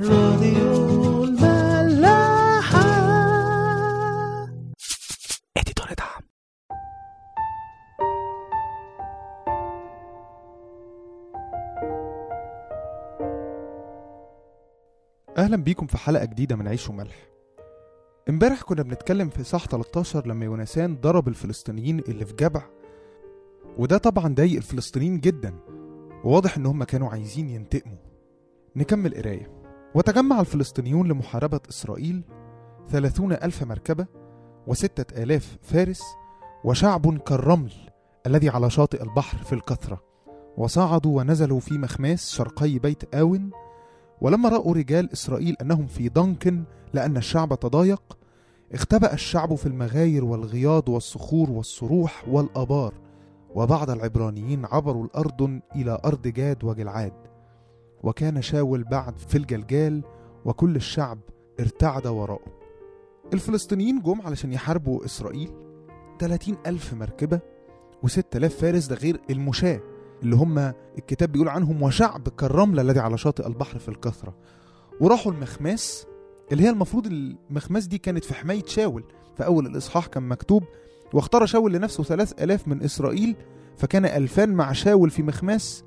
راديو الملاحة. اديتور دعم. أهلا بيكم في حلقة جديدة من عيش وملح. امبارح كنا بنتكلم في صح 13 لما يونسان ضرب الفلسطينيين اللي في جبع. وده طبعا ضايق الفلسطينيين جدا. وواضح إن هم كانوا عايزين ينتقموا. نكمل قراية. وتجمع الفلسطينيون لمحاربة إسرائيل ثلاثون ألف مركبة وستة آلاف فارس وشعب كالرمل الذي على شاطئ البحر في الكثرة. وصعدوا ونزلوا في مخماس شرقي بيت آون ولما رأوا رجال إسرائيل أنهم في ضنك لأن الشعب تضايق اختبأ الشعب في المغاير والغياض والصخور والصروح والآبار وبعض العبرانيين عبروا الأردن إلى أرض جاد وجلعاد. وكان شاول بعد في الجلجال وكل الشعب ارتعد وراءه. الفلسطينيين جم علشان يحاربوا إسرائيل. 30 ألف مركبة و6000 فارس ده غير المشاة اللي هم الكتاب بيقول عنهم وشعب كالرمل الذي على شاطئ البحر في الكثرة. وراحوا المخماس اللي هي المفروض المخماس دي كانت في حماية شاول في أول الإصحاح كان مكتوب واختار شاول لنفسه ثلاث ألاف من إسرائيل فكان ألفان مع شاول في مخماس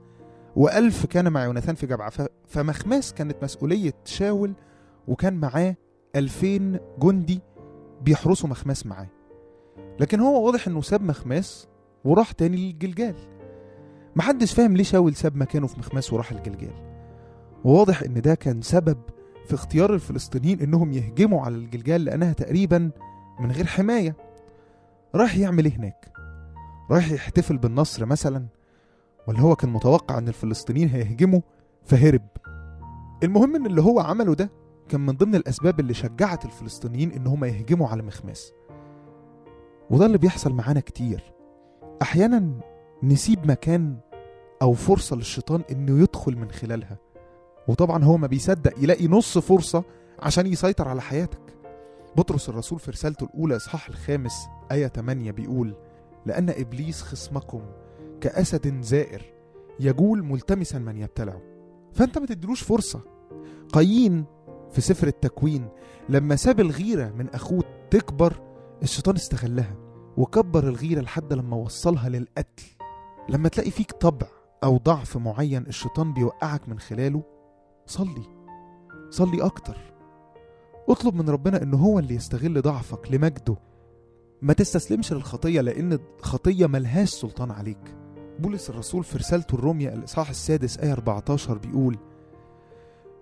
وألف كان مع يوناثان في جبعة فمخماس كانت مسؤولية شاول وكان معاه ألفين جندي بيحرسوا مخماس معاه. لكن هو واضح إنه ساب مخماس وراح تاني للجلجال. محدش فاهم ليه شاول ساب مكانه في مخماس وراح الجلجال وواضح إن ده كان سبب في اختيار الفلسطينيين إنهم يهجموا على الجلجال لأنها تقريبا من غير حماية. راح يعمل إيه هناك؟ رايح يحتفل بالنصر مثلا؟ ولا هو كان متوقع إن الفلسطينيين هيهجموا فهرب. المهم إن اللي هو عمله ده كان من ضمن الأسباب اللي شجعت الفلسطينيين إن هم يهجموا على مخماس. وده اللي بيحصل معانا كتير. أحيانا نسيب مكان أو فرصة للشيطان إنه يدخل من خلالها. وطبعا هو ما بيصدق يلاقي نص فرصة عشان يسيطر على حياتك. بطرس الرسول في رسالته الأولى إصحاح الخامس آية 8 بيقول لأن إبليس خصمكم كأسد زائر يجول ملتمسا من يبتلعه. فأنت ما تديلوش فرصة. قايين في سفر التكوين لما ساب الغيرة من أخوه تكبر الشيطان استغلها وكبر الغيرة لحد لما وصلها للقتل. لما تلاقي فيك طبع أو ضعف معين الشيطان بيوقعك من خلاله صلي. صلي أكتر. اطلب من ربنا إن هو اللي يستغل ضعفك لمجده. ما تستسلمش للخطية لأن الخطية ملهاش سلطان عليك. بولس الرسول في رسالته الرومية الإصحاح السادس آية 14 بيقول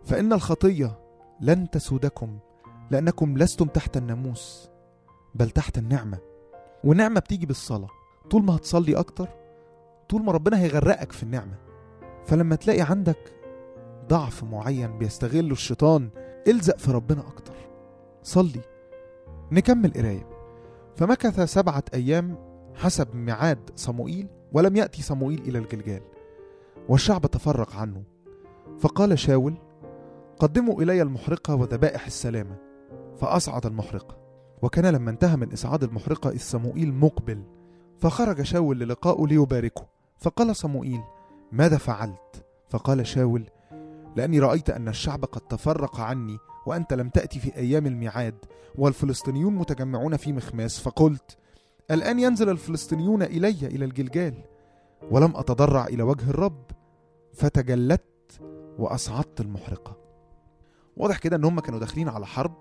فإن الخطية لن تسودكم لأنكم لستم تحت الناموس بل تحت النعمة. والنعمه بتيجي بالصلاة. طول ما هتصلي أكتر طول ما ربنا هيغرقك في النعمة. فلما تلاقي عندك ضعف معين بيستغله الشيطان الزق في ربنا أكتر. صلي. نكمل قراية. فمكث سبعة أيام حسب ميعاد صموئيل ولم يأتي صموئيل إلى الجلجال والشعب تفرق عنه. فقال شاول قدموا إلي المحرقة وذبائح السلامة. فأصعد المحرقة وكان لما انتهى من إصعاد المحرقة اذ صموئيل مقبل. فخرج شاول للقائه ليباركه. فقال صموئيل ماذا فعلت؟ فقال شاول لأني رأيت أن الشعب قد تفرق عني وأنت لم تأتي في أيام الميعاد والفلسطينيون متجمعون في مخماس. فقلت الآن ينزل الفلسطينيون إلي إلى الجلجال ولم أتضرع إلى وجه الرب فتجلدت وأصعدت المحرقة. واضح كده إن هم كانوا داخلين على حرب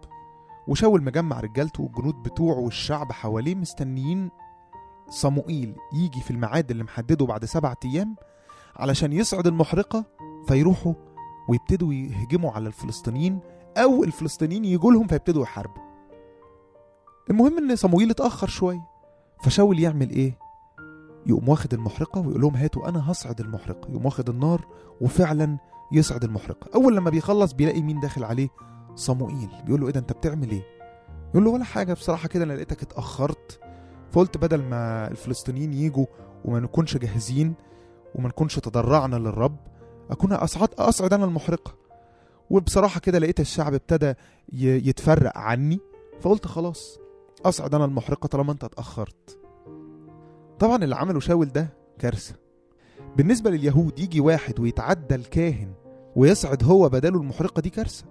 وشاول مجمع رجالته والجنود بتوعه والشعب حواليه مستنيين صموئيل يجي في الميعاد اللي محدده بعد سبعة أيام علشان يصعد المحرقة فيروحوا ويبتدوا يهجموا على الفلسطينيين أو الفلسطينيين يجوا لهم فيبتدوا يحاربوا. المهم إن صموئيل اتأخر شوية. فشاول يعمل إيه؟ يقوم واخد المحرقة ويقول لهم هاتوا أنا هصعد المحرقة. يقوم واخد النار وفعلا يصعد المحرقة. أول لما بيخلص بيلاقي مين داخل عليه؟ صموئيل. بيقول له إيه ده أنت بتعمل إيه؟ يقول له ولا حاجة. بصراحة كده أنا لقيتك اتأخرت. فقلت بدل ما الفلسطينيين يجوا وما نكونش جاهزين وما نكونش تضرعنا للرب أكون أصعد أصعد أنا المحرقة. وبصراحة كده لقيت الشعب ابتدى يتفرق عني. فقلت خلاص أصعد أنا المحرقة طالما أنت اتأخرت. طبعا اللي عمله شاول ده كارثة. بالنسبة لليهود يجي واحد ويتعدى الكاهن ويصعد هو بداله المحرقة دي كارثة.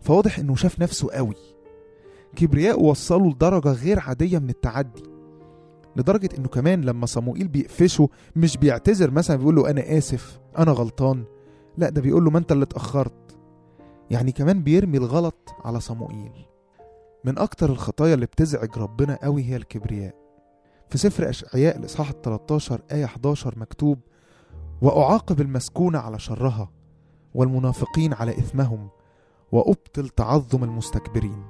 فواضح إنه شاف نفسه قوي. كبرياء وصله لدرجة غير عادية من التعدي. لدرجة إنه كمان لما صموئيل بيقفشه مش بيعتذر مثلا بيقول له أنا آسف أنا غلطان. لا ده بيقول له ما أنت اللي اتأخرت. يعني كمان بيرمي الغلط على صموئيل. من أكتر الخطايا اللي بتزعج ربنا قوي هي الكبرياء. في سفر أشعياء الاصحاح ال 13 آية 11 مكتوب وأعاقب المسكون على شرها والمنافقين على إثمهم وأبطل تعظم المستكبرين.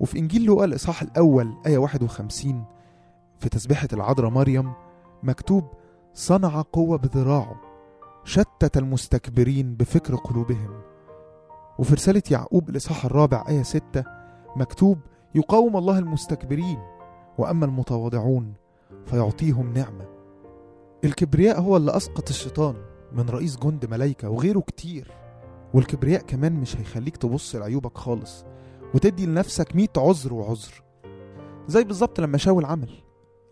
وفي إنجيل لوقا الاصحاح الأول آية 51 في تسبيحة العذراء مريم مكتوب صنع قوة بذراعه شتت المستكبرين بفكر قلوبهم. وفي رسالة يعقوب الاصحاح الرابع آية 6 مكتوب يقاوم الله المستكبرين وأما المتواضعون فيعطيهم نعمة. الكبرياء هو اللي أسقط الشيطان من رئيس جند ملايكة وغيره كتير. والكبرياء كمان مش هيخليك تبص لعيوبك خالص وتدي لنفسك مية عذر وعذر. زي بالظبط لما شاول عمل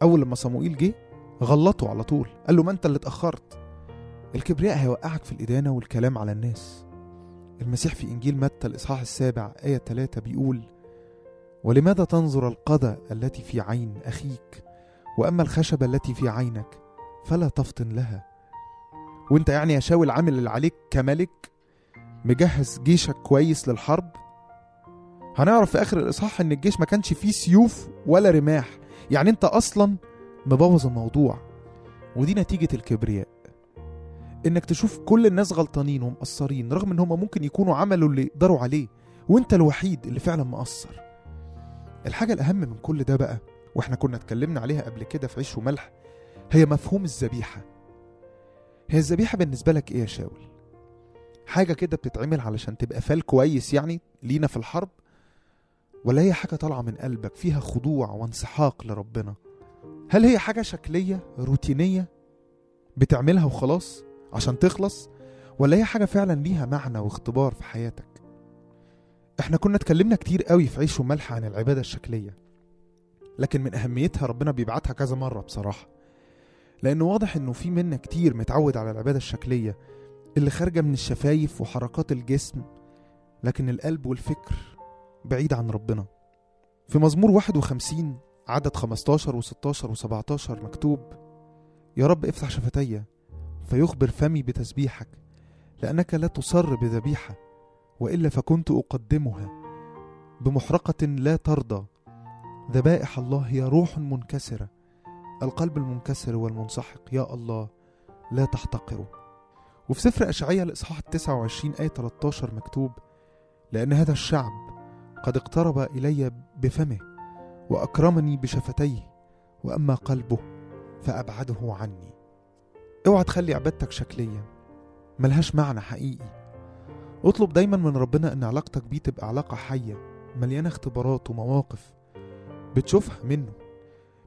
أول لما صموئيل جه غلطه على طول قال له ما أنت اللي اتأخرت. الكبرياء هيوقعك في الإدانة والكلام على الناس. المسيح في إنجيل متى الإصحاح السابع آية 3 بيقول ولماذا تنظر القذى التي في عين أخيك؟ وأما الخشبه التي في عينك فلا تفطن لها. وأنت يعني يا شاول عامل اللي عليك كملك؟ مجهز جيشك كويس للحرب؟ هنعرف في آخر الإصحاح إن الجيش ما كانش فيه سيوف ولا رماح. يعني أنت أصلا مبوظ الموضوع. ودي نتيجة الكبرياء. إنك تشوف كل الناس غلطانين ومقصرين رغم إن هم ممكن يكونوا عملوا اللي يقدروا عليه وأنت الوحيد اللي فعلا مقصر. الحاجة الأهم من كل ده بقى وإحنا كنا اتكلمنا عليها قبل كده في عيش وملح هي مفهوم الذبيحة. هي الذبيحة بالنسبة لك إيه يا شاول؟ حاجة كده بتتعمل علشان تبقى فال كويس يعني لينا في الحرب؟ ولا هي حاجة طالعة من قلبك فيها خضوع وانسحاق لربنا؟ هل هي حاجة شكلية روتينية بتعملها وخلاص عشان تخلص؟ ولا هي حاجة فعلا ليها معنى واختبار في حياتك؟ إحنا كنا اتكلمنا كتير قوي في عيش وملح عن العبادة الشكلية لكن من أهميتها ربنا بيبعتها كذا مرة بصراحة لأنه واضح إنه في منا كتير متعود على العبادة الشكلية اللي خارجة من الشفايف وحركات الجسم لكن القلب والفكر بعيد عن ربنا. في مزمور 51 عدد 15 و16 و17 مكتوب يا رب افتح شفتي فيخبر فمي بتسبيحك لأنك لا تصر بذبيحة. وإلا فكنت أقدمها بمحرقة لا ترضى. ذبائح الله هي روح منكسرة. القلب المنكسر والمنسحق يا الله لا تحتقره وفي سفر أشعياء الإصحاح 29 آية 13 مكتوب لأن هذا الشعب قد اقترب إلي بفمه وأكرمني بشفتيه وأما قلبه فأبعده عني. اوعى تخلي عبادتك شكلية. ملهاش معنى حقيقي. اطلب دايما من ربنا أن علاقتك بيه تبقى علاقة حية مليانة اختبارات ومواقف. بتشوفها منه.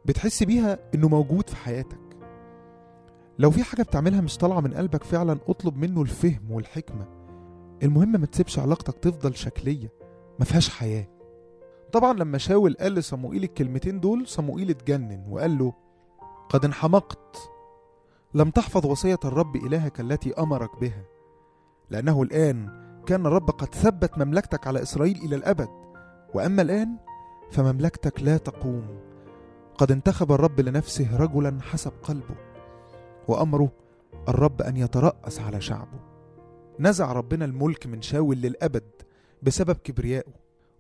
بتحس بيها إنه موجود في حياتك. لو في حاجة بتعملها مش طالعة من قلبك فعلا اطلب منه الفهم والحكمة. المهم ما تسيبش علاقتك تفضل شكلية ما فيهاش حياة. طبعا لما شاول قال لصموئيل الكلمتين دول صموئيل اتجنن وقال له قد انحمقت. لم تحفظ وصية الرب إلهك التي أمرك بها. لأنه الآن كان الرب قد ثبت مملكتك على إسرائيل إلى الأبد. وأما الآن فمملكتك لا تقوم. قد انتخب الرب لنفسه رجلا حسب قلبه وأمره الرب أن يترأس على شعبه. نزع ربنا الملك من شاول للأبد بسبب كبريائه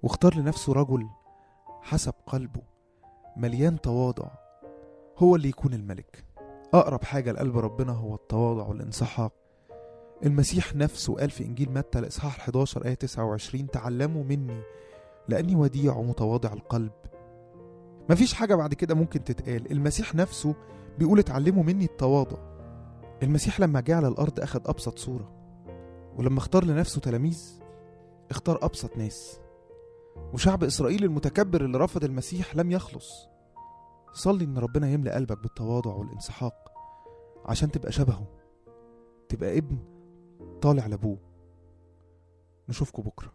واختار لنفسه رجل حسب قلبه مليان تواضع. هو اللي يكون الملك. أقرب حاجة لقلب ربنا هو التواضع والانسحاق المسيح نفسه قال في إنجيل متى الإصحاح 11 آية 29 تعلموا مني لأني وديع ومتواضع القلب. مفيش حاجة بعد كده ممكن تتقال. المسيح نفسه بيقول اتعلموا مني التواضع. المسيح لما جه على الأرض أخد أبسط صورة. ولما اختار لنفسه تلاميذ اختار أبسط ناس. وشعب إسرائيل المتكبر اللي رفض المسيح لم يخلص. صلي إن ربنا يملأ قلبك بالتواضع والانسحاق عشان تبقى شبهه تبقى ابن طالع لأبوه. نشوفكم بكرة.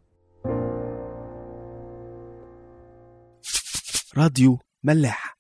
راديو ملاح.